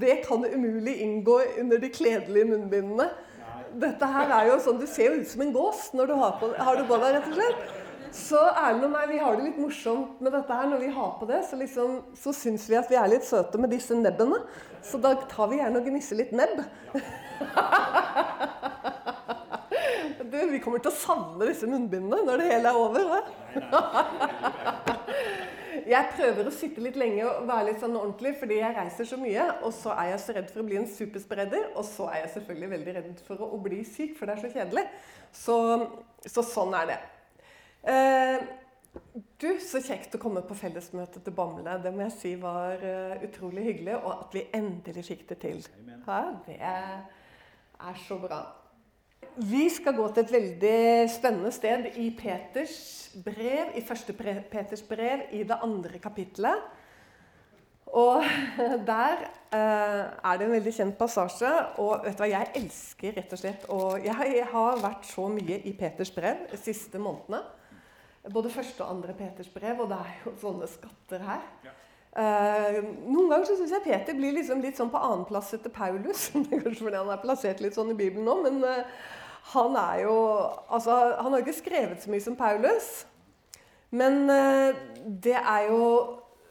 det kan umulig inngå under de kledelige munnbindene. Dette her er jo sånn, Du ser jo ut som en gås når du har, på, har det på deg, rett og slett. Så Erlend og meg vi har det litt morsomt med dette her når vi har på det. Så, liksom, så syns vi at vi er litt søte med disse nebbene. Så da tar vi gjerne og gnisser litt nebb. Du, vi kommer til å savne disse munnbindene når det hele er over. Jeg prøver å sitte litt lenge og være litt sånn ordentlig, fordi jeg reiser så mye. Og så er jeg så redd for å bli en superspreader, og så er jeg selvfølgelig veldig redd for å, bli syk, for det er så kjedelig. Så, så sånn er det. Eh, du, så kjekt å komme på fellesmøte til Bamble. Det må jeg si var uh, utrolig hyggelig, og at vi endelig fikk det til. Ja, det er så bra. Vi skal gå til et veldig spennende sted i Peters brev, i første Peters brev, i det andre kapittelet. Og der eh, er det en veldig kjent passasje. Og vet du hva, jeg elsker rett og slett Og jeg har vært så mye i Peters brev de siste månedene. Både første og andre Peters brev, og det er jo sånne skatter her. Uh, noen ganger så syns jeg Peter blir liksom litt sånn på annenplass etter Paulus. Kanskje fordi han er plassert litt sånn i Bibelen nå, men uh, han er jo Altså, han har ikke skrevet så mye som Paulus. Men eh, det er jo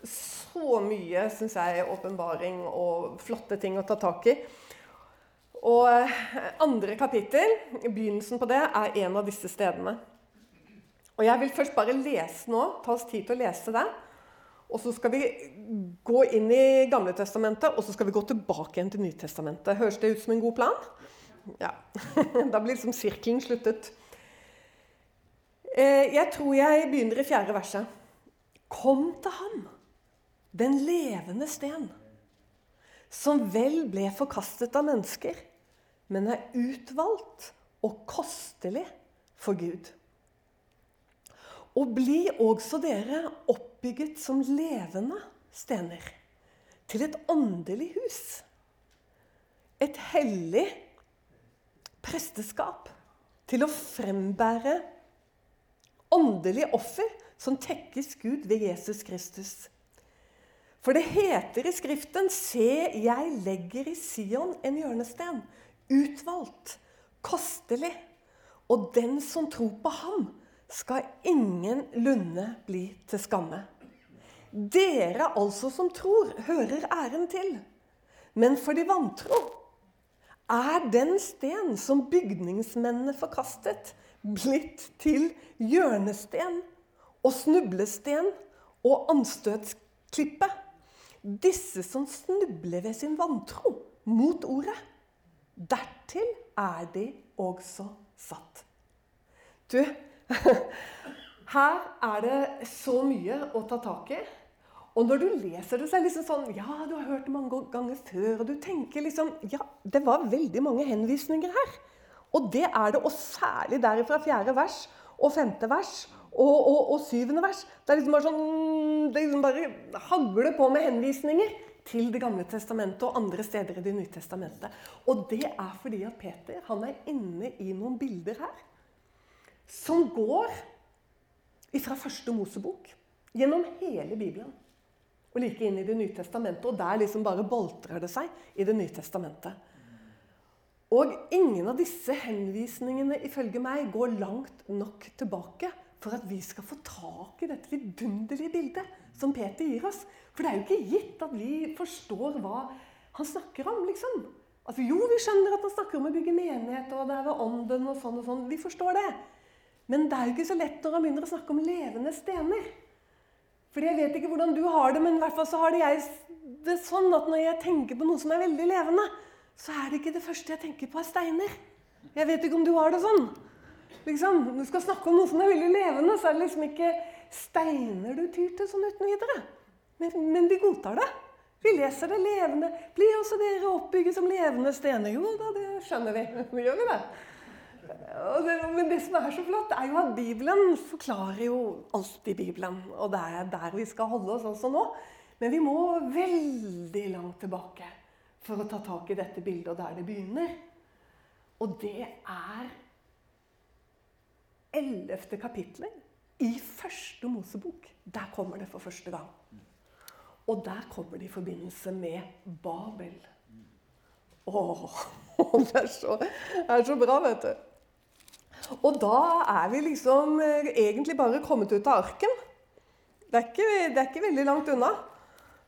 så mye, syns jeg, åpenbaring og flotte ting å ta tak i. Og andre kapittel, begynnelsen på det, er en av disse stedene. Og jeg vil først bare lese nå, ta oss tid til å lese det. Og så skal vi gå inn i Gamle testamentet, og så skal vi gå tilbake igjen til Nytestamentet. Høres det ut som en god plan? Ja. Da blir liksom sirkelen sluttet. Eh, jeg tror jeg begynner i fjerde verset. Kom til ham, den levende sten, som vel ble forkastet av mennesker, men er utvalgt og kostelig for Gud. Og bli også dere oppbygget som levende stener, til et åndelig hus. Et hellig presteskap til å frembære åndelig offer som tekkes Gud ved Jesus Kristus. For det heter i Skriften Se, jeg legger i Sion en hjørnesten, utvalgt, kostelig, og den som tror på ham, skal ingenlunde bli til skamme. Dere altså som tror, hører æren til. Men for de vantro er den sten som bygningsmennene forkastet, blitt til hjørnesten og snublesten og anstøtsklippe. Disse som snubler ved sin vantro mot ordet. Dertil er de også satt. Du, her er det så mye å ta tak i. Og når du leser det, så er det liksom sånn Ja, du har hørt det mange ganger før. Og du tenker liksom Ja, det var veldig mange henvisninger her. Og det er det, og særlig derifra fjerde vers og femte vers og, og, og syvende vers. Det er liksom bare sånn Det liksom bare hagler på med henvisninger til Det gamle testamentet og andre steder i Det nye testamentet. Og det er fordi at Peter han er inne i noen bilder her som går fra første Mosebok gjennom hele Bibelen og like inn i Det nye testamentet. Og der liksom bare boltrer det seg i Det nye testamentet. Og ingen av disse henvisningene ifølge meg går langt nok tilbake for at vi skal få tak i dette vidunderlige bildet som Peter gir oss. For det er jo ikke gitt at vi forstår hva han snakker om, liksom. Altså, jo, vi skjønner at han snakker om å bygge menighet, og det er ved ånden og sånn og sånn. Vi forstår det. Men det er jo ikke så lett når han begynner å snakke om levende stener. Fordi jeg vet ikke hvordan du har det, men i hvert fall så har det jeg det sånn at når jeg tenker på noe som er veldig levende, så er det ikke det første jeg tenker på, er steiner. Jeg vet ikke om du har det sånn. Liksom, når du skal snakke om noe som er veldig levende, så er det liksom ikke steiner du tyr til sånn uten videre. Men, men vi godtar det. Vi leser det levende. Bli også dere oppbygget som levende stener. Jo da, det skjønner vi. Gjør vi det? Det, men det som er så flott, er jo at Bibelen forklarer jo alt i Bibelen. Og det er der vi skal holde oss også nå. Men vi må veldig langt tilbake for å ta tak i dette bildet og der det begynner. Og det er ellevte kapitlet i første Mosebok. Der kommer det for første gang. Og der kommer det i forbindelse med Babel. Åh, det er så, det er så bra, vet du. Og da er vi liksom eh, egentlig bare kommet ut av arken. Det er ikke, det er ikke veldig langt unna.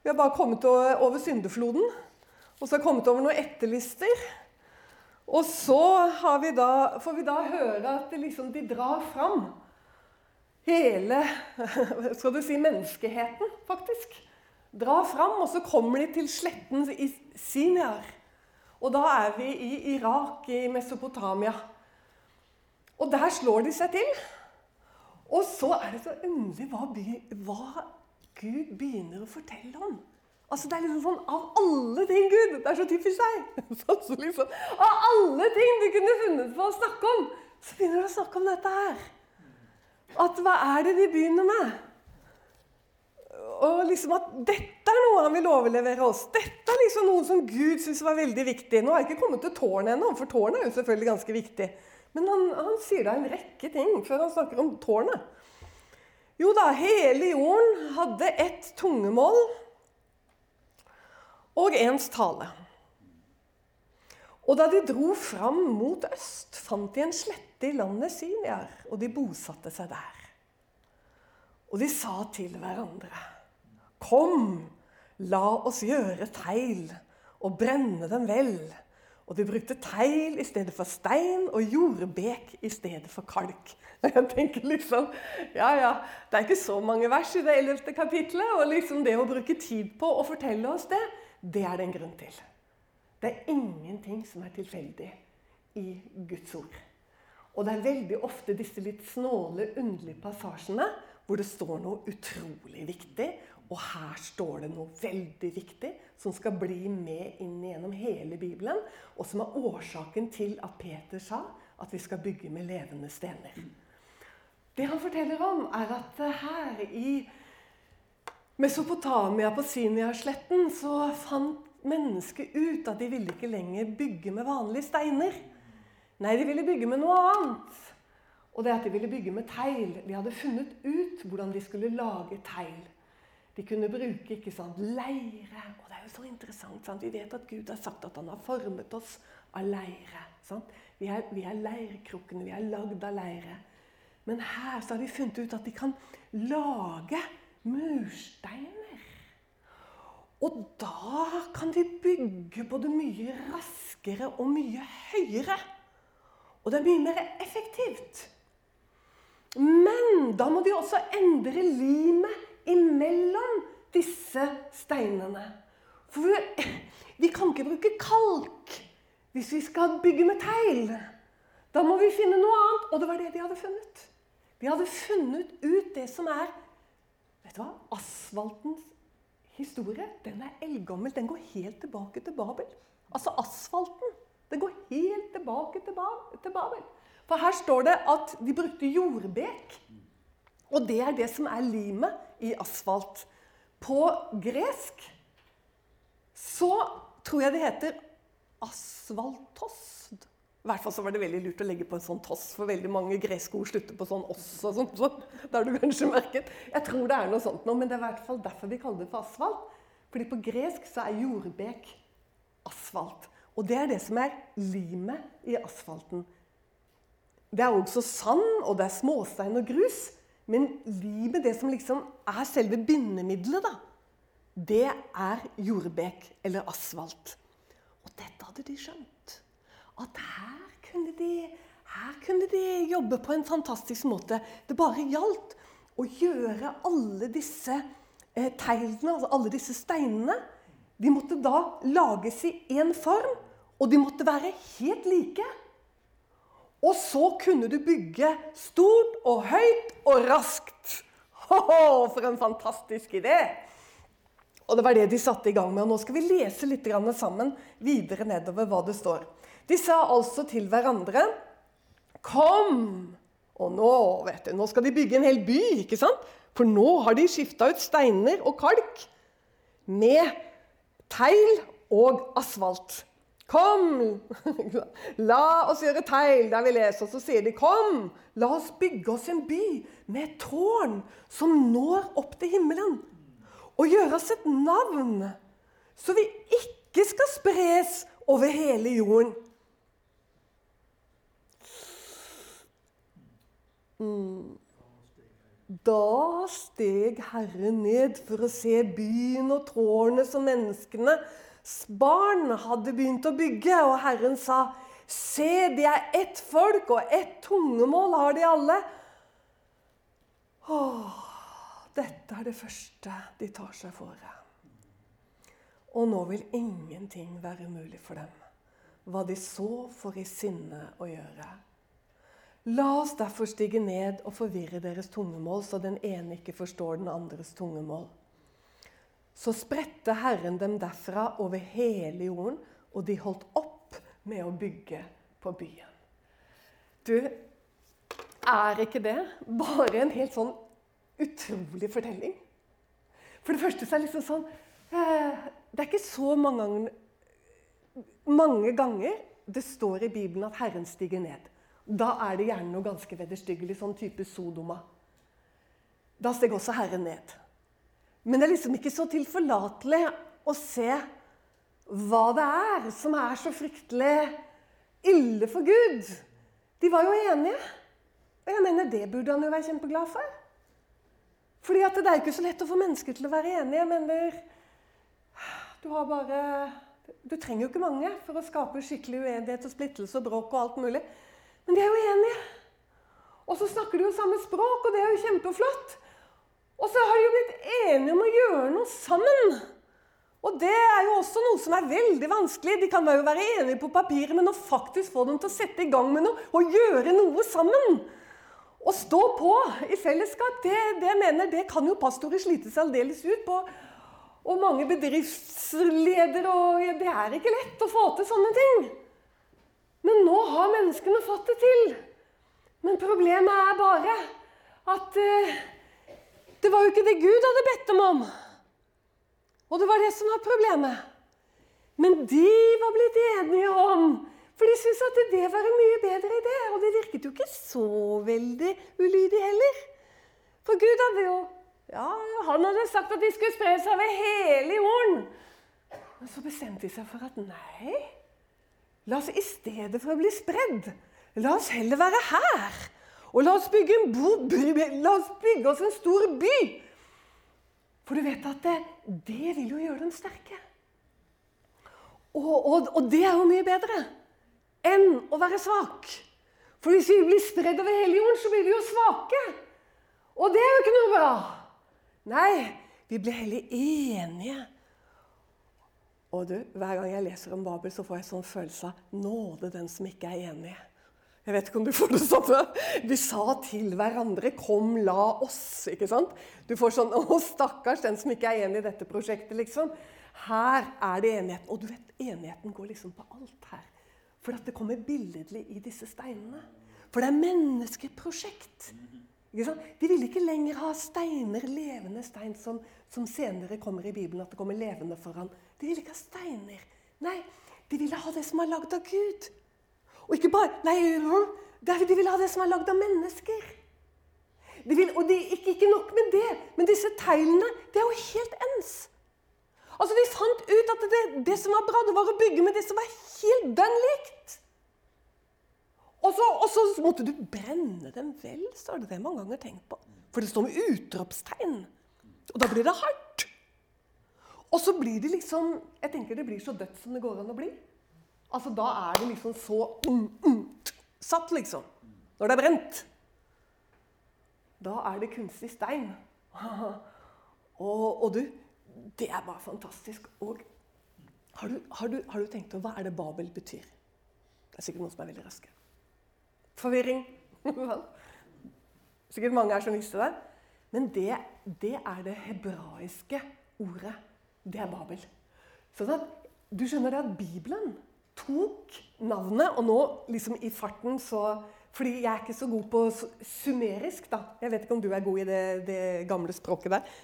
Vi har bare kommet over syndefloden. Og så har vi kommet over noen etterlister. Og så vi da, får vi da høre at liksom de drar fram hele skal du si, menneskeheten, faktisk. Drar fram, og så kommer de til sletten i Siniar. Og da er vi i Irak, i Mesopotamia. Og der slår de seg til. Og så er det så underlig hva, hva Gud begynner å fortelle om. Altså Det er liksom sånn Av alle ting, Gud! Det er så typisk deg. Så liksom, av alle ting du kunne funnet på å snakke om, så begynner du å snakke om dette her. At hva er det de begynner med? Og liksom at dette er noe han vil overlevere oss. Dette er liksom noe som Gud syns var veldig viktig. Nå har jeg ikke kommet til tårnet ennå, for tårnet er jo selvfølgelig ganske viktig. Men han, han sier da en rekke ting før han snakker om tårnet. Jo da, hele jorden hadde ett tungemål og ens tale. Og da de dro fram mot øst, fant de en slette i landet Syniar, og de bosatte seg der. Og de sa til hverandre, Kom, la oss gjøre teil og brenne dem vel. Og de brukte teil i stedet for stein og jordbek i stedet for kalk. Jeg tenker liksom, ja, ja, Det er ikke så mange vers i det 11. kapitlet. Og liksom det å bruke tid på å fortelle oss det, det er det en grunn til. Det er ingenting som er tilfeldig i Guds ord. Og det er veldig ofte disse litt snåle, underlige passasjene hvor det står noe utrolig viktig, og her står det noe veldig viktig som skal bli med inn gjennom hele Bibelen, og som er årsaken til at Peter sa at vi skal bygge med levende stener. Det han forteller om, er at her i Mesopotamia, på Sinjar-sletten, så fant mennesket ut at de ville ikke lenger bygge med vanlige steiner. Nei, de ville bygge med noe annet. Og det at de ville bygge med tegl. De hadde funnet ut hvordan de skulle lage tegl. De kunne bruke ikke sant, leire. Og det er jo så interessant. Sant? Vi vet at Gud har sagt at han har formet oss av leire. Sant? Vi er, vi er leirkrukkene. Vi er lagd av leire. Men her så har de funnet ut at de kan lage mursteiner. Og da kan de bygge både mye raskere og mye høyere. Og det er mye mer effektivt. Men da må de også endre limet imellom disse steinene. For vi kan ikke bruke kalk hvis vi skal bygge med tegl. Da må vi finne noe annet. Og det var det de hadde funnet. De hadde funnet ut det som er Vet du hva? Asfaltens historie den er eldgammel. Den går helt tilbake til Babel. Altså asfalten. Den går helt tilbake til Babel. For her står det at de brukte jordbek. Og det er det som er limet i asfalt. På gresk så tror jeg det heter asfaltost. I hvert fall så var det veldig lurt å legge på en sånn toss, for veldig mange greske ord slutter på sånn oss og sånt. Så det har du kanskje merket. Jeg tror det er noe sånt nå, men det er i hvert fall derfor vi kaller det for asfalt. Fordi på gresk så er jordbek asfalt. Og det er det som er limet i asfalten. Det er også sand, og det er småstein og grus. Men limet, det som liksom er selve bindemiddelet, da, det er jordbek eller asfalt. Og dette hadde de skjønt. At her kunne de, her kunne de jobbe på en fantastisk måte. Det bare gjaldt å gjøre alle disse eh, teglene, altså alle disse steinene De måtte da lages i én form, og de måtte være helt like. Og så kunne du bygge stort og høyt og raskt. Hoho, for en fantastisk idé! Og det var det de satte i gang med. Og nå skal vi lese litt sammen videre nedover hva det står. De sa altså til hverandre Kom! Og nå, vet du, nå skal de bygge en hel by, ikke sant? For nå har de skifta ut steiner og kalk med teil og asfalt. Kom! La oss gjøre teil der vi leser. Så sier de, kom, la oss bygge oss en by med et tårn som når opp til himmelen. og gjøre oss et navn, så vi ikke skal spres over hele jorden. Mm. Da steg Herren ned for å se byen og tårnet som menneskenes barn hadde begynt å bygge. Og Herren sa, Se, de er ett folk, og ett tungemål har de alle. Åh, dette er det første de tar seg fore. Og nå vil ingenting være mulig for dem, hva de så får i sinne å gjøre. La oss derfor stige ned og forvirre deres tungemål, så den ene ikke forstår den andres tungemål. Så spredte Herren dem derfra over hele jorden, og de holdt opp med å bygge på byen. Du, er ikke det bare en helt sånn utrolig fortelling? For det første så er det liksom sånn eh, Det er ikke så mange ganger, mange ganger det står i Bibelen at Herren stiger ned. Da er det gjerne noe ganske vederstyggelig, sånn type Sodoma. Da steg også Herren ned. Men det er liksom ikke så tilforlatelig å se hva det er som er så fryktelig ille for Gud. De var jo enige. Og jeg mener, det burde han jo være kjempeglad for. Fordi at det er ikke så lett å få mennesker til å være enige. Jeg mener, du har bare Du trenger jo ikke mange for å skape skikkelig uenighet og splittelse og bråk og alt mulig. Men de er jo enige. Og så snakker de jo samme språk, og det er jo kjempeflott. Og så har de jo blitt enige om å gjøre noe sammen. Og det er jo også noe som er veldig vanskelig. De kan jo være enige på papiret, men å faktisk få dem til å sette i gang med noe og gjøre noe sammen og stå på i fellesskap, det, det mener det kan jo pastorer slite seg aldeles ut på. Og mange bedriftsledere og ja, Det er ikke lett å få til sånne ting. Men nå har menneskene fått det til. Men problemet er bare at uh, det var jo ikke det Gud hadde bedt dem om. Og det var det som var problemet. Men de var blitt enige om For de syntes at det var en mye bedre idé. Og det virket jo ikke så veldig ulydig heller. For Gud hadde jo Ja, han hadde sagt at de skulle spre seg over hele jorden. Men så bestemte de seg for at nei, La oss i stedet for å bli spredd, la oss heller være her. Og la oss bygge, bo, la oss bygge oss en stor by. For du vet at det, det vil jo gjøre dem sterke. Og, og, og, det er jo mye bedre enn å være svak. For hvis vi blir spredd over hele jorden, så blir vi jo svake. Og det er jo ikke noe bra. Nei, vi blir heller enige og du, Hver gang jeg leser om Babel, så får jeg sånn følelse av nåde den som ikke er enig. Jeg vet ikke om du får det samme. Vi sa til hverandre 'Kom, la oss'. ikke sant? Du får sånn 'Å, stakkars den som ikke er enig i dette prosjektet', liksom. Her er det enigheten. Og du vet, enigheten går liksom på alt her. For at det kommer billedlig i disse steinene. For det er menneskeprosjekt. De vil ikke lenger ha steiner, levende stein, som, som senere kommer i Bibelen, at det kommer levende foran. De vil ikke ha steiner. Nei, de ville ha det som er lagd av Gud. Og ikke bare Nei, de vil ha det som er lagd av mennesker. De vil, og de, ikke, ikke, nok med det, men disse tegnene det er jo helt ens. Altså, De fant ut at det, det, som var bra, det var å bygge med det som var helt dønn likt. Og så, og så, måtte du brenne dem vel, står det. Det mange ganger tenkt på. For det står med utropstegn. Og da blir det hardt. Og så blir det liksom Jeg tenker det blir så dødt som det går an å bli. Altså, Da er det liksom så mm, mm, satt, liksom. Når det er brent. Da er det kunstig stein. og, og, du, det er bare fantastisk. Og har du, har, du, har du, tenkt over hva er det Babel betyr? Det er sikkert noen som er veldig raske. Forvirring. sikkert mange her som visste det. Men det, det er det hebraiske ordet det er Babel. Sånn at du skjønner det at Bibelen tok navnet, og nå liksom i farten så fordi jeg er ikke så god på sumerisk, da. Jeg vet ikke om du er god i det, det gamle språket der.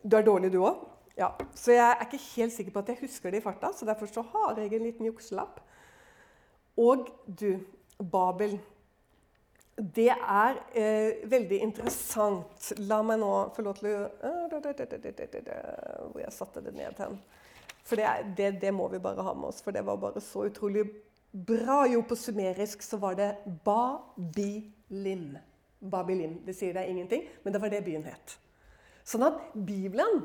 Du er dårlig, du òg? Ja. Så jeg er ikke helt sikker på at jeg husker det i farta, så derfor så har jeg en liten jukselapp. Og du, Babel det er eh, veldig interessant. La meg nå få lov til å Hvor jeg satte det ned hen. For det, det, det, må vi bare ha med oss, for det var bare så utrolig bra. Jo, på sumerisk så var det Babilim. Babilim. Det sier deg ingenting, men det var det byen het. Sånn at Bibelen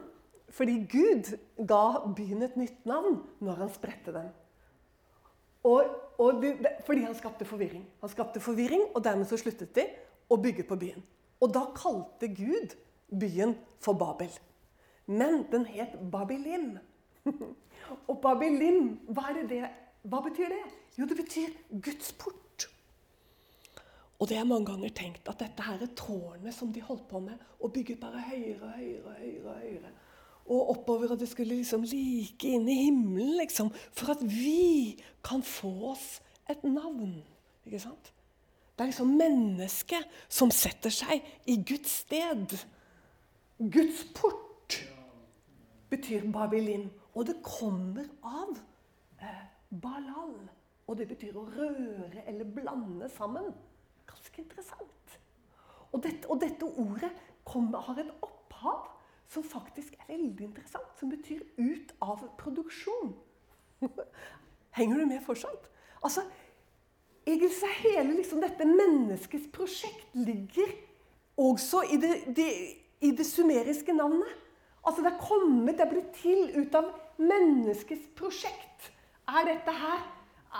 Fordi Gud ga byen et nytt navn når han spredte den. Og, og det, fordi han skapte forvirring. Han skapte forvirring, Og dermed så sluttet de å bygge på byen. Og da kalte Gud byen for Babel. Men den het Babilim. og Babylin, hva, det, hva betyr det? Jo, det betyr Guds port. Og det er mange ganger tenkt at dette her er tårnet som de holdt på med, og bygget bare høyere høyere, høyere, høyere. Og oppover, og det skulle liksom like inn i himmelen, liksom. For at vi kan få oss et navn. Ikke sant? Det er liksom mennesket som setter seg i Guds sted. Guds port betyr Babylin. Og det kommer av eh, Balal. Og det betyr å røre eller blande sammen. Ganske interessant. Og dette, og dette ordet kommer, har et opphav som faktisk er veldig interessant, som betyr 'ut av produksjon'. Henger du med fortsatt? Altså, Egentlig hele liksom, dette menneskets prosjekt ligger også i det, det, i det sumeriske navnet. Altså, Det er kommet, det er blitt til ut av menneskets prosjekt. Er dette her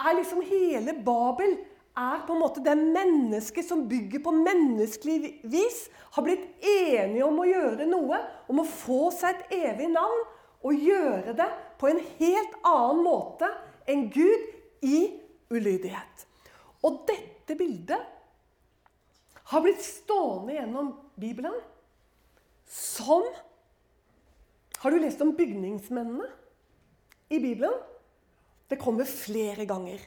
er liksom hele Babel er på en måte det mennesket som bygger på menneskelig vis, har blitt enige om å gjøre noe, om å få seg et evig navn, og gjøre det på en helt annen måte enn Gud i ulydighet. Og dette bildet har blitt stående gjennom Bibelen som Har du lest om bygningsmennene i Bibelen? Det kommer flere ganger.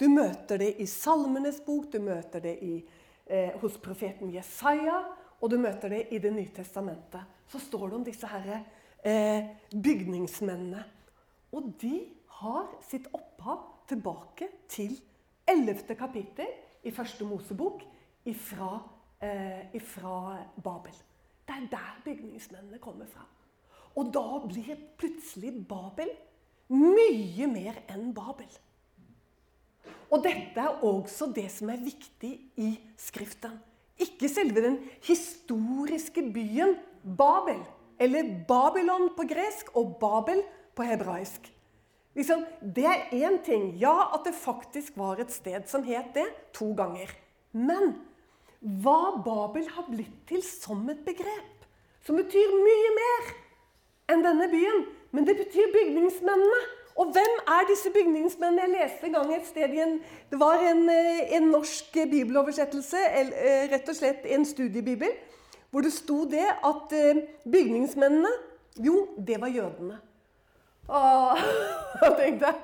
Du møter det i Salmenes bok, du møter det i, eh, hos profeten Jesaja, og du møter det i Det nye testamentet. Så står det om disse herre, eh, bygningsmennene. Og de har sitt opphav tilbake til 11. kapittel i første Mosebok ifra, eh, ifra Babel. Det er der bygningsmennene kommer fra. Og da blir plutselig Babel mye mer enn Babel. Og dette er også det som er viktig i Skriften. Ikke selve den historiske byen Babel, eller Babylon på gresk og Babel på hebraisk. Liksom, det er én ting. Ja, at det faktisk var et sted som het det, to ganger. Men hva Babel har blitt til som et begrep, som betyr mye mer enn denne byen, men det betyr bygningsmennene. Og hvem er disse bygningsmennene? Jeg leste en gang et sted i en, Det var en, eh, en norsk bibeloversettelse, eh, rett og slett en studiebibel, hvor det sto det at eh, bygningsmennene Jo, det var jødene. Åh, da tenkte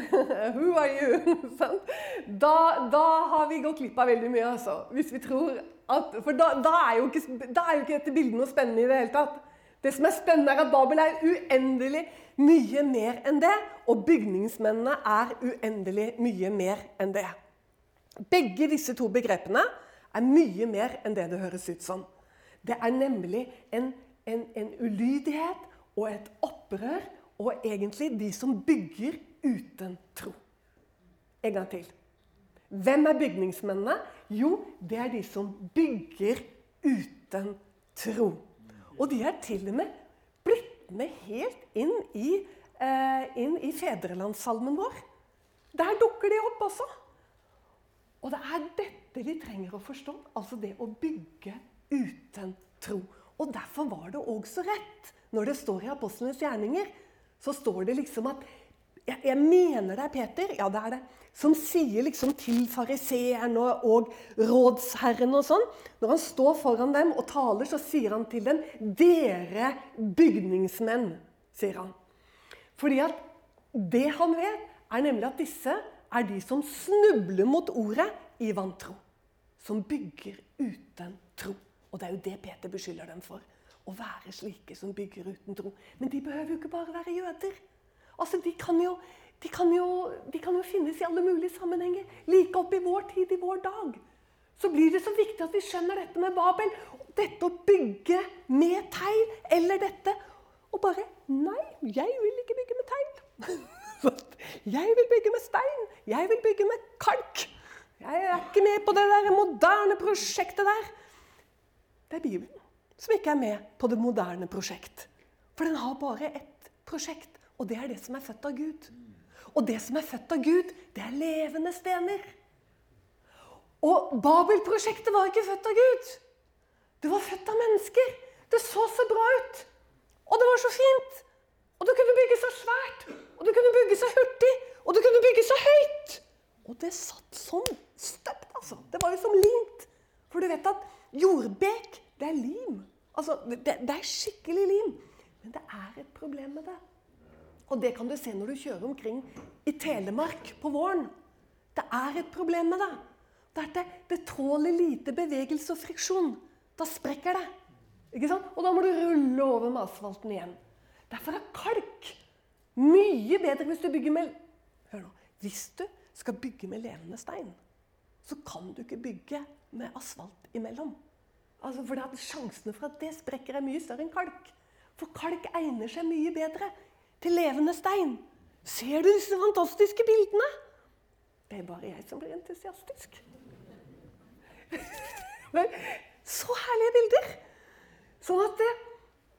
Who are you? Da, da, har vi gått glipp av veldig mye, altså. Hvis vi tror at For da, da, er jo ikke, da er jo ikke dette bildet noe spennende i det hele tatt. Det som er spennende, er at Babel er uendelig mye mer enn det. Og bygningsmennene er uendelig mye mer enn det. Begge disse to begrepene er mye mer enn det det høres ut som. Det er nemlig en, en, en ulydighet og et opprør, og egentlig de som bygger uten tro. En gang til. Hvem er bygningsmennene? Jo, det er de som bygger uten tro. Og de er til og med blitt med helt inn i, eh, inn i fedrelandssalmen vår. Der dukker de opp også. Og det er dette vi trenger å forstå. Altså det å bygge uten tro. Og derfor var det også rett når det står i Apostlenes gjerninger. Så står det liksom at jeg, jeg mener det er Peter. Ja, det er det som sier liksom til fariseeren og, og, rådsherren og sånn Når han står foran dem og taler, så sier han til dem 'Dere bygningsmenn', sier han. Fordi at det han vet, er nemlig at disse er de som snubler mot ordet i vantro. Som bygger uten tro. Og det er jo det Peter beskylder dem for. Å være slike som bygger uten tro. Men de behøver jo ikke bare være jøder. Altså, De kan jo de kan, jo, de kan jo finnes i alle mulige sammenhenger. Like opp i vår tid, i vår dag. så blir det så viktig at vi skjønner dette med Babel. Dette å bygge med tegn, eller dette Og bare Nei, jeg vil ikke bygge med tegn. Jeg vil bygge med stein. Jeg vil bygge med kalk. Jeg er ikke med på det der moderne prosjektet der. Det er Bibelen som ikke er med på det moderne prosjekt. For den har bare ett prosjekt, og det er det som er født av Gud. Og det som er født av Gud, det er levende stener. Og Babel-prosjektet var ikke født av Gud. Det var født av mennesker. Det så så bra ut. Og det var så fint. Og du kunne bygge så svært. Og du kunne bygge så hurtig. Og du kunne bygge så høyt. Og det satt sånn støpt, altså. Det var jo som limt. For du vet at jordbek, det er lim. Altså, det, det er skikkelig lim. Men det er et problem med det. Og det kan du se når du kjører omkring i Telemark på våren. Det er et problem med det. Det, det, det tåler lite bevegelse og friksjon. Da sprekker det. Ikke sant? Og da må du rulle over med asfalten igjen. Derfor er kalk mye bedre hvis du bygger med Hør nå. Hvis du skal bygge med levende stein, så kan du ikke bygge med asfalt imellom. Altså for Sjansene for at det sprekker, er mye større enn kalk. For kalk egner seg mye bedre til levende stein. Ser du disse fantastiske bildene? Det er bare jeg som blir entusiastisk. Så herlige bilder! Sånn at det,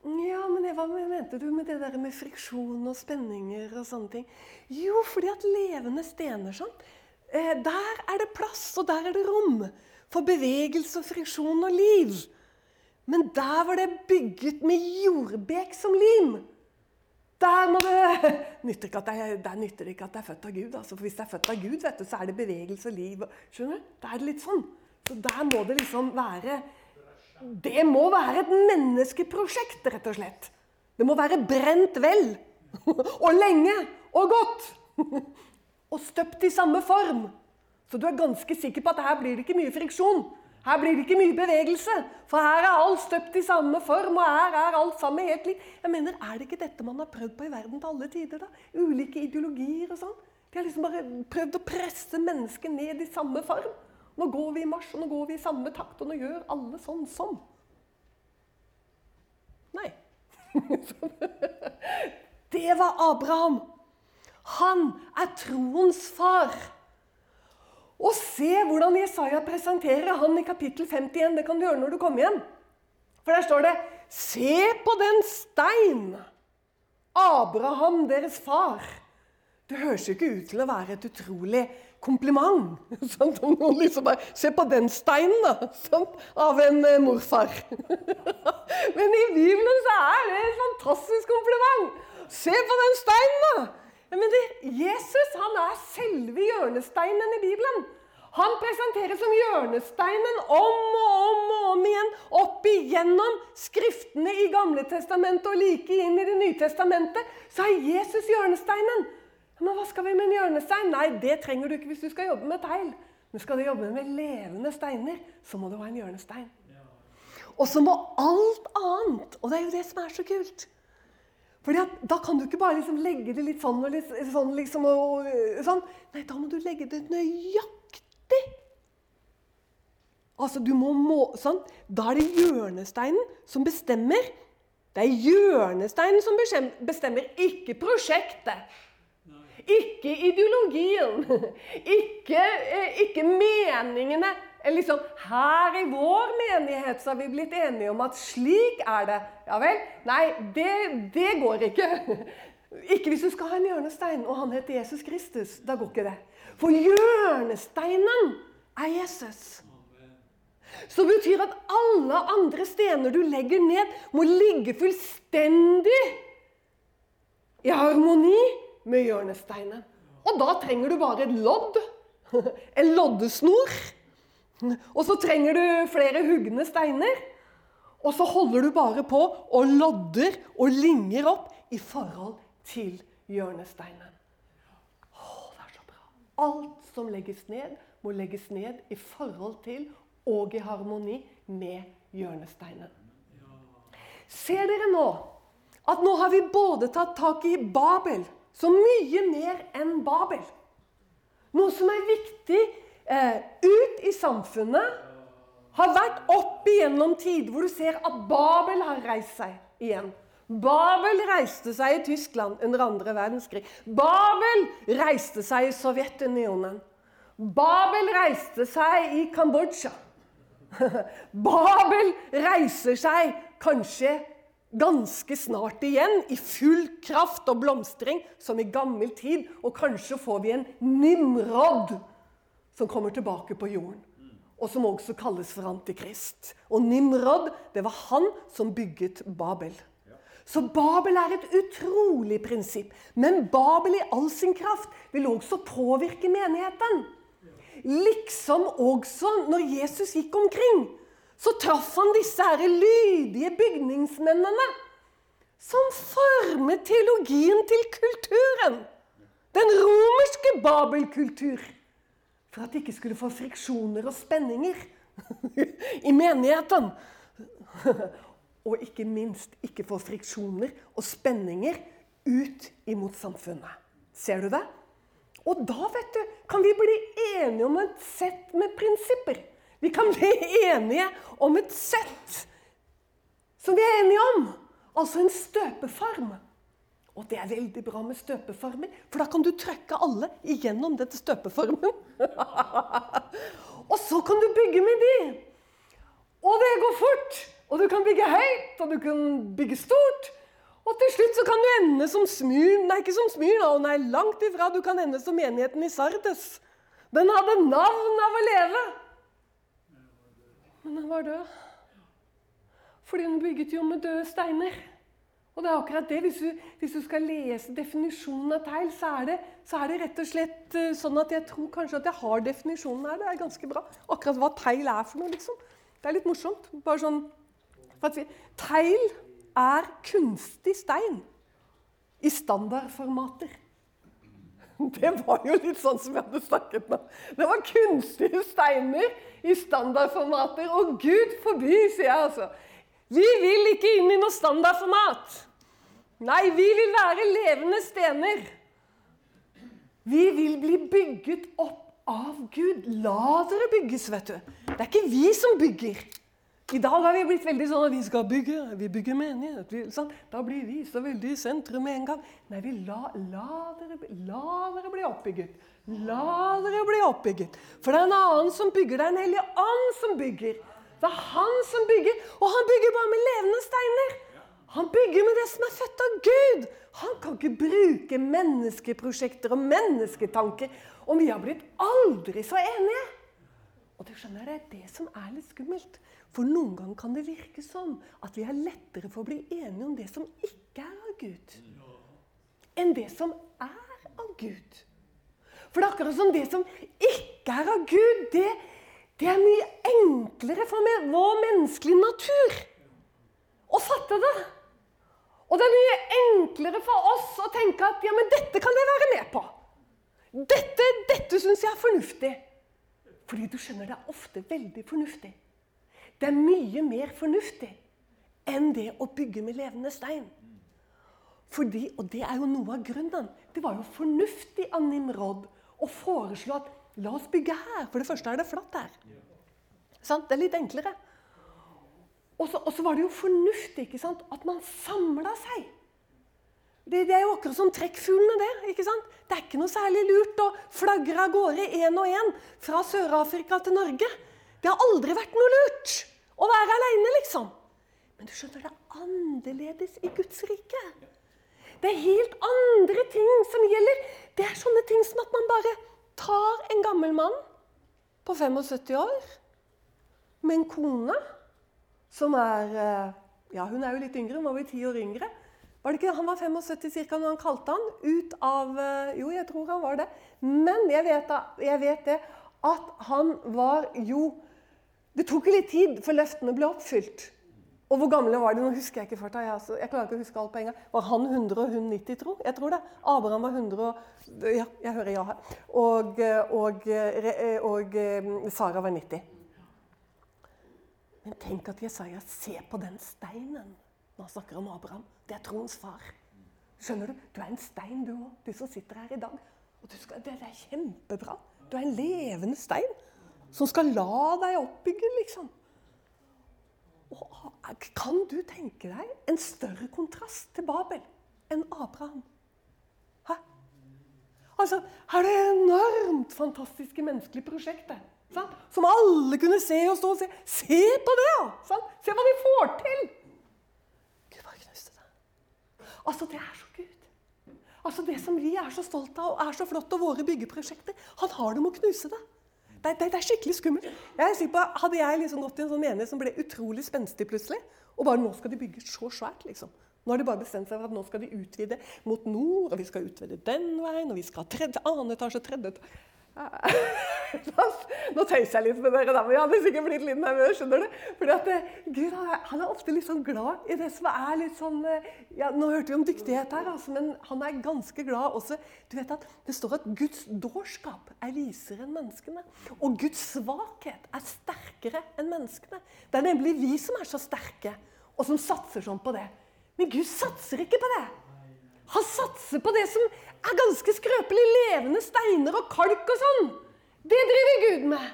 Ja, men hva mente du med det der med friksjon og spenninger og sånne ting? Jo, fordi at levende stener sånn, eh, der er det plass, og der er det rom for bevegelse og friksjon og liv. Men der var det bygget med jordbek som lim. Der, må det, nytter ikke at det, der nytter det ikke at det er født av Gud. Altså, for Hvis det er født av Gud, vet du, så er det bevegelse og liv. skjønner du? Da er det litt sånn. Så der må det liksom være Det må være et menneskeprosjekt, rett og slett. Det må være brent vel. Og lenge. Og godt. Og støpt i samme form. Så du er ganske sikker på at her blir det ikke mye friksjon. Her blir det ikke mye bevegelse, for her er alt støpt i samme form. og her er alt sammen helt likt. Jeg mener, Er det ikke dette man har prøvd på i verden til alle tider? da? Ulike ideologier og sånn. De har liksom bare prøvd å presse mennesket ned i samme form. Nå går vi i marsj, og nå går vi i samme takt, og nå gjør alle sånn som. Nei. Det var Abraham. Han er troens far. Og se hvordan Jesaja presenterer han i kapittel 51. Det kan du gjøre når du kommer hjem. For der står det Se på den stein! Abraham, deres far. Det høres jo ikke ut til å være et utrolig kompliment. Sant? Noen liksom bare, Se på den steinen, da! Sant? Av en eh, morfar. Men i Bibelen så er det et fantastisk kompliment. Se på den steinen, da! Men det, Jesus han er selve hjørnesteinen i Bibelen. Han presenteres som hjørnesteinen om og om og om igjen opp igjennom Skriftene i Gamle Testamentet og like inn i Det nye testamentet. Så er Jesus hjørnesteinen. Men hva skal vi med en hjørnestein? Nei, det trenger du ikke hvis du skal jobbe med tegl. Men skal du jobbe med levende steiner, så må du ha en hjørnestein. Og så må alt annet Og det er jo det som er så kult. Fordi at, Da kan du ikke bare liksom legge det litt sånn og litt sånn. liksom og, sånn. Nei, da må du legge det nøyaktig. Altså, du må, må sånn. Da er det hjørnesteinen som bestemmer. Det er hjørnesteinen som bestemmer, ikke prosjektet. Ikke ideologien. Ikke, eh, ikke meningene liksom, Her i vår menighet så har vi blitt enige om at slik er det. Ja vel? Nei, det, det går ikke. Ikke hvis du skal ha en hjørnestein, og han heter Jesus Kristus. Da går ikke det. For hjørnesteinen er Jesus. Så det betyr at alle andre stener du legger ned, må ligge fullstendig i harmoni med hjørnesteinen. Og da trenger du bare et lodd. En loddesnor. Og så trenger du flere hugne steiner. Og så holder du bare på og lodder og linger opp i forhold til hjørnesteinen. Å, det er så bra. Alt som legges ned, må legges ned i forhold til og i harmoni med hjørnesteinen. Ser dere nå at nå har vi både tatt tak i Babel, så mye mer enn Babel. Noe som er viktig eh, ut i samfunnet har vært opp igjennom tid hvor du ser at Babel har reist seg igjen. Babel reiste seg i Tyskland under andre verdenskrig. Babel reiste seg i Sovjetunionen. Babel reiste seg i Kambodsja. Babel reiser seg kanskje ganske snart igjen i full kraft og blomstring, som i gammel tid. Og kanskje får vi en Nimrod som kommer tilbake på jorden. Og som også kalles for Antikrist. Og Nimrod, det var han som bygget Babel. Så Babel er et utrolig prinsipp. Men Babel i all sin kraft vil også påvirke menigheten. Liksom også når Jesus gikk omkring, så traff han disse her lydige bygningsmennene. Som formet teologien til kulturen. Den romerske Babelkultur. For at de ikke skulle få friksjoner og spenninger i menigheten. Og ikke minst ikke få friksjoner og spenninger ut imot samfunnet. Ser du det? Og da vet du, kan vi bli enige om et sett med prinsipper. Vi kan bli enige om et sett som vi er enige om. Altså en støpeform. Og det er veldig bra med støpeformer, for da kan du trykke alle igjennom dette støpeformen. og så kan du bygge med de. Og det går fort. Og du kan bygge høyt, og du kan bygge stort. Og til slutt så kan du ende som Smyr Nei, ikke som Smyrna, og nei, langt ifra. Du kan ende som menigheten i Sardes. Den hadde navn av å leve. Men han var død. Fordi hun bygget jo med døde steiner. Og det er akkurat det. Hvis du, hvis du skal lese definisjonen av teil, så er, det, så er, det, rett og slett eh, sånn at jeg tror kanskje at jeg har definisjonen her. Det er ganske bra. Akkurat hva teil er for noe, liksom. Det er litt morsomt. Bare sånn vi, Teil er kunstig stein i standardformater. Det var jo litt sånn som vi hadde snakket med. Det var kunstige steiner i standardformater. Og Gud forby, sier jeg altså. Vi vil ikke inn i noe standardformat. Nei, vi vil være levende stener. Vi vil bli bygget opp av Gud. La dere bygges, vet du. Det er ikke vi som bygger. I dag har vi blitt veldig sånn at vi skal bygge, vi bygger menighet. Vi, sånn. Da blir vi så veldig i sentrum med en gang. Nei, vi la, la, dere, la dere bli oppbygget. La dere bli oppbygget. For det er en annen som bygger. Det er en hellig ånd som bygger. Det er han som bygger, og han bygger bare med levende steiner. Han bygger med det som er født av Gud. Han kan ikke bruke menneskeprosjekter og mennesketanker om vi har blitt aldri så enige. Og du skjønner, det er det som er litt skummelt. For noen ganger kan det virke som at vi har lettere for å bli enige om det som ikke er av Gud, enn det som er av Gud. For det er akkurat som det som ikke er av Gud, det, det er mye enklere for vår menneskelige natur å fatte det. Og det er mye enklere for oss å tenke at ja, men dette kan jeg være med på. Dette, dette syns jeg er fornuftig. Fordi du skjønner, det er ofte veldig fornuftig det er mye mer fornuftig enn det å bygge med levende stein. Fordi, og det er jo noe av grunnen. Det var jo fornuftig av Nimrod å foreslå at la oss bygge her. For det første er det flatt her. Sant? Det er litt enklere. Og så var det jo fornuftig ikke sant? at man samla seg. Det, det, er jo akkurat som trekkfuglene, det. ikke sant? Det er ikke noe særlig lurt å flagre av gårde én og én fra Sør-Afrika til Norge. Det har aldri vært noe lurt å være aleine, liksom. Men du skjønner, det er annerledes i Guds rike. Det er helt andre ting som gjelder. Det er sånne ting som at man bare tar en gammel mann på 75 år med en kone som er eh, Ja, hun er jo litt yngre, hun var vel ti år yngre. Var det ikke, Han var 75 ca. når han kalte han ut av eh, Jo, jeg tror han var det. Men jeg vet, jeg vet det at han var jo det tok litt tid før løftene ble oppfylt. Og hvor gamle var de? Nå husker jeg ikke farta. Jeg, altså, jeg klarer ikke å huske alt på en gang. Var han 100 og hun 90, tro? Jeg tror det. Abraham var 100 og Ja, jeg hører ja her. Og, og, og, og Sara var 90. Men tenk at Jesaja ser på den steinen når han snakker om Abraham. Det er troens far. Skjønner du? Du er en stein, du òg, du som sitter her i dag. Og skal, det er kjempebra. Du er en levende stein som skal la deg oppbygge, liksom. Og kan du tenke deg en større kontrast til Babel enn Abraham? Hæ? Altså, Her er det enormt fantastiske menneskelige prosjektet. Sant? Som alle kunne se og stå og se. Se på det! Ja? Se hva de får til! Gud bare knuste det. Altså, det er så Gud. Altså, Det som vi er så stolte av og er så flott av våre byggeprosjekter, han har det med å knuse det. Det, det, det, er skikkelig skummelt. Jeg er på, Hadde jeg liksom gått i en sånn menighet som ble utrolig spenstig plutselig, og bare nå skal de bygge så svært, liksom. Nå har de bare bestemt seg for at nå skal de utvide mot nord, og vi skal utvide den veien, og vi skal ha tredje, annen etasje, tredje etasje Nå tøyser jeg litt med dere, da, men jeg hadde sikkert blitt litt nervøs. skjønner du? Fordi at eh, Gud han er ofte litt sånn glad i det som er litt sånn eh, ja, Nå hørte vi om dyktighet her, altså, men han er ganske glad også. Du vet at Det står at Guds dårskap er visere enn menneskene. Og Guds svakhet er sterkere enn menneskene. Det er nemlig vi som er så sterke, og som satser sånn på det. Men Gud satser ikke på det. Han satser på det som er ganske skrøpelig. Levende steiner og kalk og sånn. Det driver Gud med.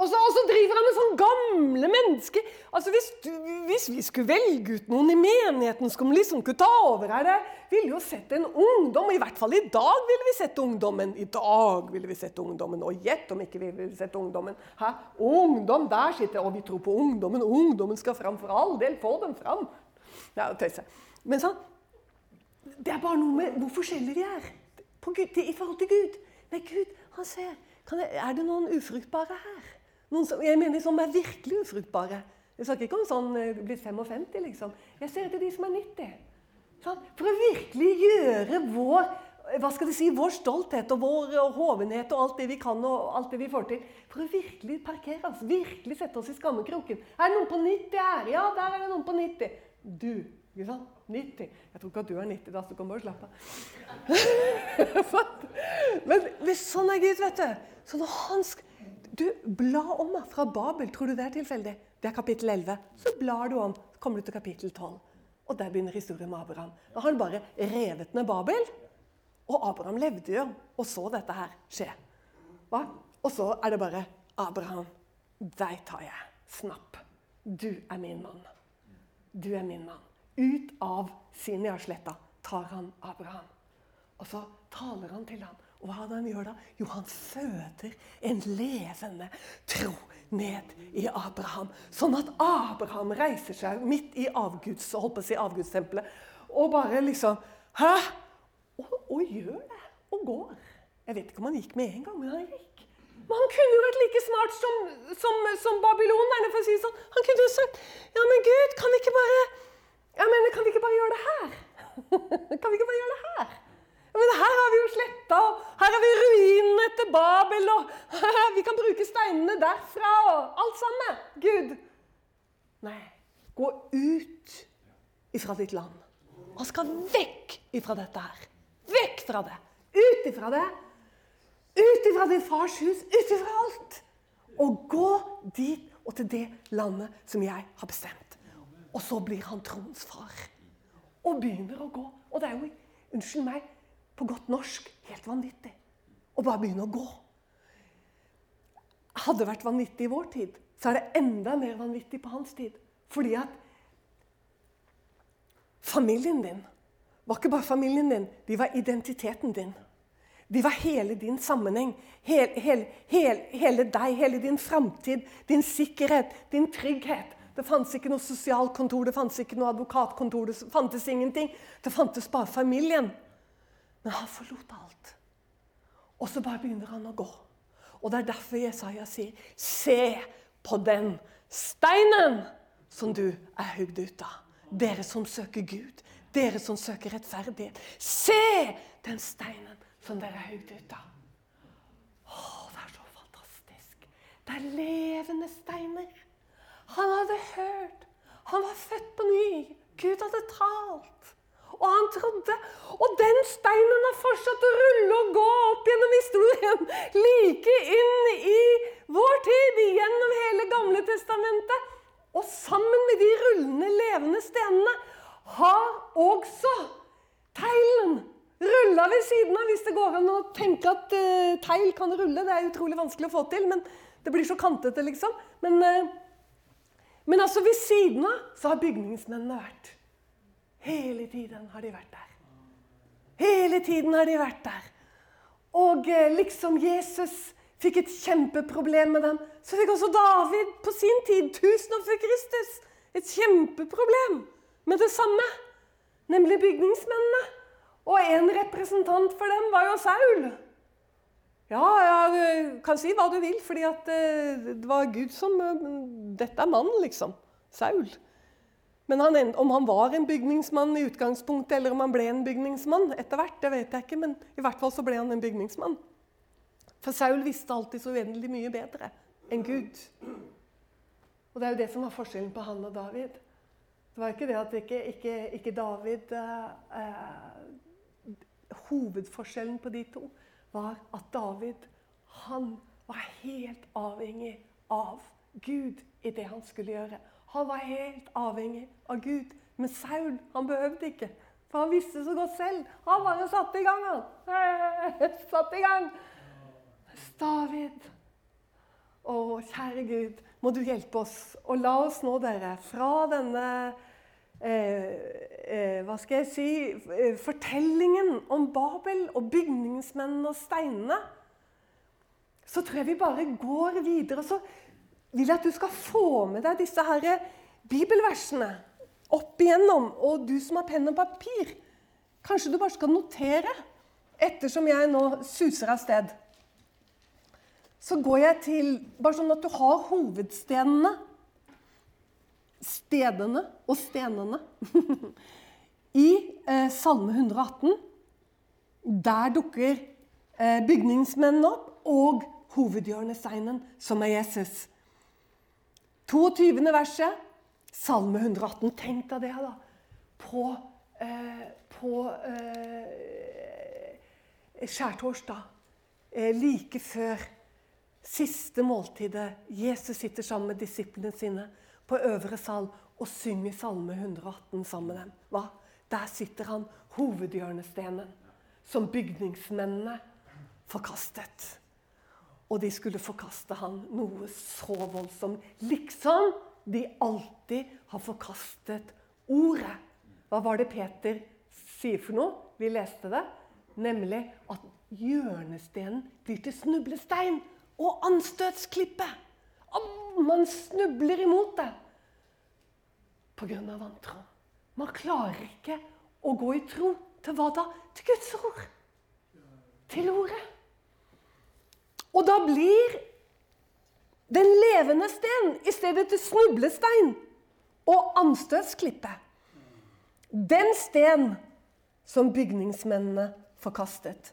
Og så, driver han med sånne gamle mennesker. Altså hvis, du, hvis, vi skulle velge ut noen i menigheten som liksom kunne ta over her, ville jo sett en ungdom. I hvert fall i dag ville vi sett ungdommen. I dag ville vi sett ungdommen. Og gjett om ikke vi ville sett ungdommen. Hæ? Ungdom, der sitter Og vi tror på ungdommen. Ungdommen skal fram for all del. Få dem fram. Ja, tøyse. Men sånn, det er bare noe med hvor forskjellige vi er Gud, i forhold til Gud. Men Gud, han ser jeg, Er det noen ufruktbare her? Noen som, jeg mener som er virkelig ufruktbare. Jeg snakker ikke om sånn eh, blitt 55, liksom. Jeg ser etter de som er 90. Sånn? For å virkelig gjøre vår hva skal si, vår stolthet og vår hovenhet og alt det vi kan og alt det vi får til. For å virkelig parkere oss, virkelig sette oss i skammekroken. Er det noen på 90 her? Ja, der er det noen på 90. Du ikke sant? 90. Jeg tror ikke at du er 90, da, så du kan bare slappe av. Men hvis sånn er Gud, vet du. Så når han Du, bla om fra Babel. Tror du det er tilfeldig? Det er kapittel 11. Så blar du om, så kommer du til kapittel 12. Og der begynner historien med Abraham. Da har han bare revet ned Babel. Og Abraham levde jo og så dette her skje. Hva? Og så er det bare Abraham, deg tar jeg. Snapp. Du er min mann. Du er min mann. Ut av Sinjarsletta tar han Abraham. Og så taler han til ham. Og hva han gjør da? Jo, han føder en levende tro ned i Abraham. Sånn at Abraham reiser seg midt i avguds, holdt på å si avgudstempelet og bare liksom Hæ? Og, og, gjør det. Og går. Jeg vet ikke om han gikk med en gang, men han gikk. Men han kunne jo vært like smart som, som, som babylonerne. for å si sånn. Han kunne jo sagt Ja, men Gud, kan ikke bare ja, men kan vi ikke bare gjøre det her? kan vi ikke bare gjøre det her? Ja, men her har vi jo sletta, og her har vi ruinene etter Babel, og vi kan bruke steinene derfra, og alt sammen. Gud. Nei. Gå ut ifra ditt land. Han skal vekk ifra dette her. Vekk fra det. Ut ifra det. Ut ifra din fars hus. Ut ifra alt. Og gå dit og til det landet som jeg har bestemt. Og så blir han troens far. Og begynner å gå. Og det er jo, unnskyld meg, på godt norsk helt vanvittig. Å bare begynne å gå. Hadde det vært vanvittig i vår tid, så er det enda mer vanvittig på hans tid. Fordi at familien din var ikke bare familien din, de var identiteten din. De var hele din sammenheng. Hele, hele, hele, hele deg, hele din framtid, din sikkerhet, din trygghet. Det fantes ikke noe sosialkontor, det fantes ikke noe advokatkontor. Det fantes ingenting. Det fantes bare familien. Men han forlot alt. Og så bare begynner han å gå. Og det er derfor Jesaja sier, 'Se på den steinen som du er hugd ut av.' Dere som søker Gud, dere som søker rettferdighet. Se den steinen som dere er hugd ut av. Å, det er så fantastisk. Det er levende steiner. Han hadde hørt. Han var født på ny. Gud hadde talt. Og han trodde. Og den steinen har fortsatt å rulle og gå opp gjennom historien. Like inn i vår tid, gjennom hele Gamle testamentet. Og sammen med de rullende, levende stenene har også teglen rulla ved siden av. Hvis det går an å tenke at uh, tegl kan rulle. Det er utrolig vanskelig å få til, men det blir så kantete, liksom. Men... Uh, Men altså ved siden av så har bygningsmennene vært. Hele tiden har de vært der. Hele tiden har de vært der. Og eh, liksom Jesus fikk et kjempeproblem med dem, så fikk også David på sin tid, tusen år før Kristus, et kjempeproblem med det samme. Nemlig bygningsmennene. Og en representant for dem var jo Saul. Ja, ja, kan si hva du vil, fordi at eh, det var Gud som eh, Dette er mannen, liksom. Saul. Men han, om han var en bygningsmann i utgangspunktet, eller om han ble en bygningsmann etter hvert, det vet jeg ikke, men i hvert fall så ble han en bygningsmann. For Saul visste alltid så uendelig mye bedre enn Gud. Og det er jo det som var forskjellen på han og David. Det var ikke det at ikke, ikke, ikke David eh, eh, Hovedforskjellen på de to var at David han var helt avhengig av Gud i det han skulle gjøre. Han var helt avhengig av Gud. Men Saul han behøvde ikke. For han visste så godt selv. Han bare satte i gang, han. Satte i gang. David. Å, kjære Gud, må du hjelpe oss. Og la oss nå, dere, fra denne eh, eh, Hva skal jeg si eh, Fortellingen om Babel og bygningsmennene og steinene. Så tror jeg vi bare går videre. Så vil jeg at du skal få med deg disse her bibelversene opp igjennom. Og du som har penn og papir, kanskje du bare skal notere ettersom jeg nå suser av sted. Så går jeg til Bare sånn at du har hovedstenene. Stedene og stenene. I eh, Salme 118 der dukker eh, bygningsmennene opp, og hovedhjørnesteinen, som er Jesus. 22. verset, Salme 118. Tenk deg det, da. På, eh, på eh, skjærtorsdag, eh, like før siste måltidet. Jesus sitter sammen med disiplene sine på øvre sal og synger Salme 118 sammen med dem. Hva? Der sitter han, hovedhjørnestenen, som bygningsmennene forkastet. Og de skulle forkaste han noe så voldsomt. Liksom de alltid har forkastet ordet. Hva var det Peter sier for noe? Vi leste det. Nemlig at hjørnestenen blir til snublestein og anstøtsklippe. Man snubler imot det pga. vantro. Man klarer ikke å gå i tro til hva da? Til Guds ord. Til ordet. Og da blir den levende sten i stedet til snublestein og anstøtsklippe. Den sten som bygningsmennene forkastet.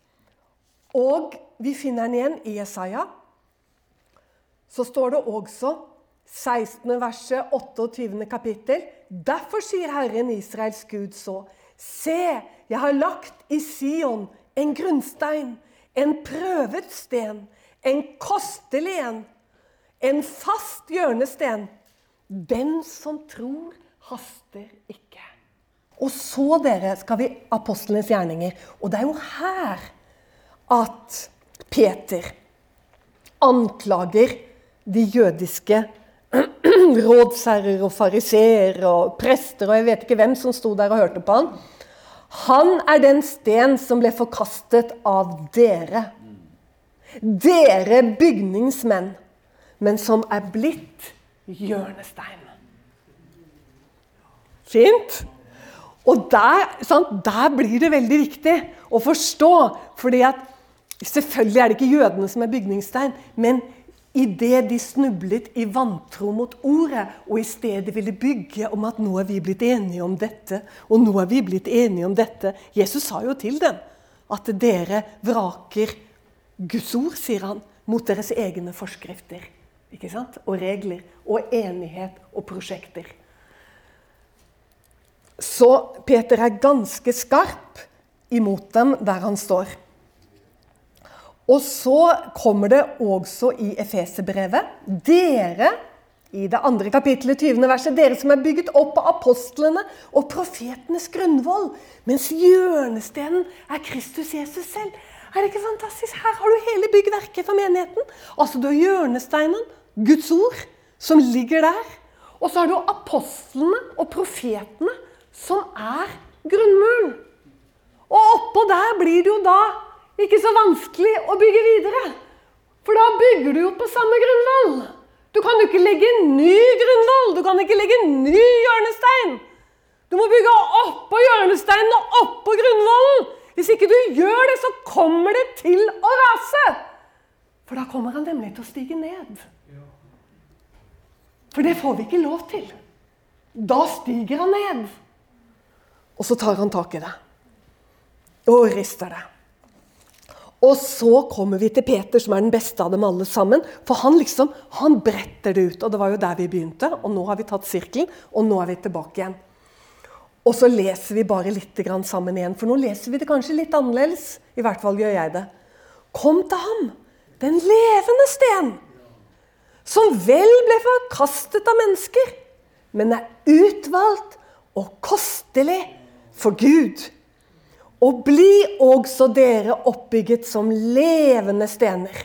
Og vi finner den igjen i Jesaja. Så står det også 16. verset, 28. kapittel. Derfor sier Herren Israels Gud så. Se, jeg har lagt i Sion en grunnstein, en prøvet sten en kostelig en, en fast hjørnesten. Den som tror, haster ikke. Og så dere, skal vi apostlenes gjerninger. Og det er jo her at Peter anklager de jødiske rådsherrer og fariseer og prester og jeg vet ikke hvem som sto der og hørte på han. Han er den sten som ble forkastet av dere. Dere bygningsmenn, men som er blitt hjørnestein. Fint? Og der, sant, der, blir det veldig viktig å forstå. fordi at Selvfølgelig er det ikke jødene som er bygningsstein, men idet de snublet i vantro mot ordet, og i stedet ville bygge om at nå er vi blitt enige om dette, og nå er vi blitt enige om dette Jesus sa jo til dem at dere vraker Guds ord, sier han, mot deres egne forskrifter ikke sant? og regler og enighet og prosjekter. Så Peter er ganske skarp imot dem der han står. Og så kommer det også i Efeserbrevet Dere, i det andre kapittelet, 20. verset, dere som er bygget opp av apostlene og profetenes grunnvoll, mens hjørnestenen er Kristus Jesus selv. Er det ikke fantastisk? Her har du hele byggverket for menigheten. Altså Du har hjørnesteinen, Guds ord, som ligger der. Og så har du apostlene og profetene, som er grunnmuren. Og oppå der blir det jo da ikke så vanskelig å bygge videre. For da bygger du jo på samme grunnvoll. Du kan jo ikke legge ny grunnvoll. Du kan ikke legge ny hjørnestein. Du må bygge oppå hjørnesteinen og oppå grunnvollen. Hvis ikke du gjør det, så kommer det til å rase. For da kommer han nemlig til å stige ned. For det får vi ikke lov til. Da stiger han ned. Og så tar han tak i det. Og rister det. Og så kommer vi til Peter, som er den beste av dem alle sammen. For han liksom, han bretter det ut. Og det var jo der vi begynte. Og nå har vi tatt sirkelen, og nå er vi tilbake igjen. Og så leser vi bare litt sammen igjen, for nå leser vi det kanskje litt annerledes. I hvert fall gjør jeg det. Kom til ham, den levende sten, som vel ble forkastet av mennesker, men er utvalgt og kostelig for Gud. Og bli også dere oppbygget som levende stener.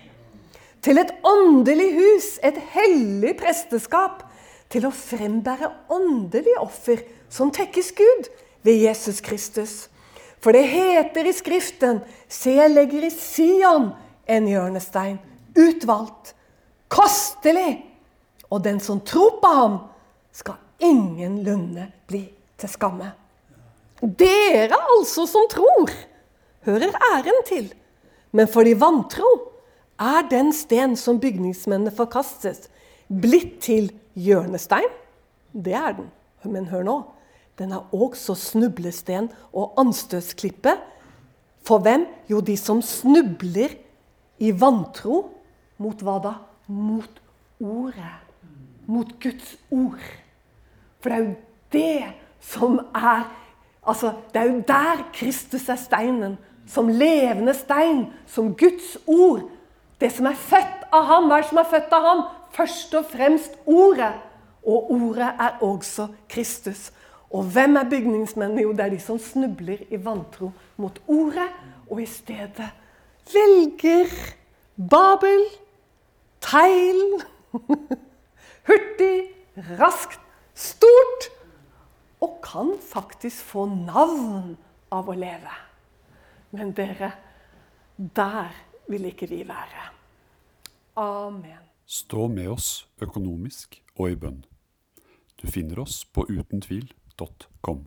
Til et åndelig hus, et hellig presteskap, til å frembære åndelige offer som tekkes Gud ved Jesus Kristus. For det heter i Skriften, se, jeg legger i Sion en hjørnestein, utvalgt, kostelig, og den som tror på ham, skal ingenlunde bli til skamme. Dere altså som tror, hører æren til. Men for de vantro er den sten som bygningsmennene forkastet, blitt til hjørnestein. Det er den. Men hør nå. Den er også snublesten og anstøtsklippe. For hvem? Jo, de som snubler i vantro. Mot hva da? Mot ordet. Mot Guds ord. For det er jo det som er Altså, Det er jo der Kristus er steinen. Som levende stein. Som Guds ord. Det som er født av ham. Hva er det som er født av ham? Først og fremst Ordet. Og Ordet er også Kristus. Og hvem er bygningsmennene? Jo, det er de som snubler i vantro mot Ordet, og i stedet velger Babel, tegl, hurtig, raskt, stort og kan faktisk få navn av å leve. Men dere, der vil ikke vi være. Amen. Stå med oss økonomisk og i bønn. Du finner oss på utentvil.com.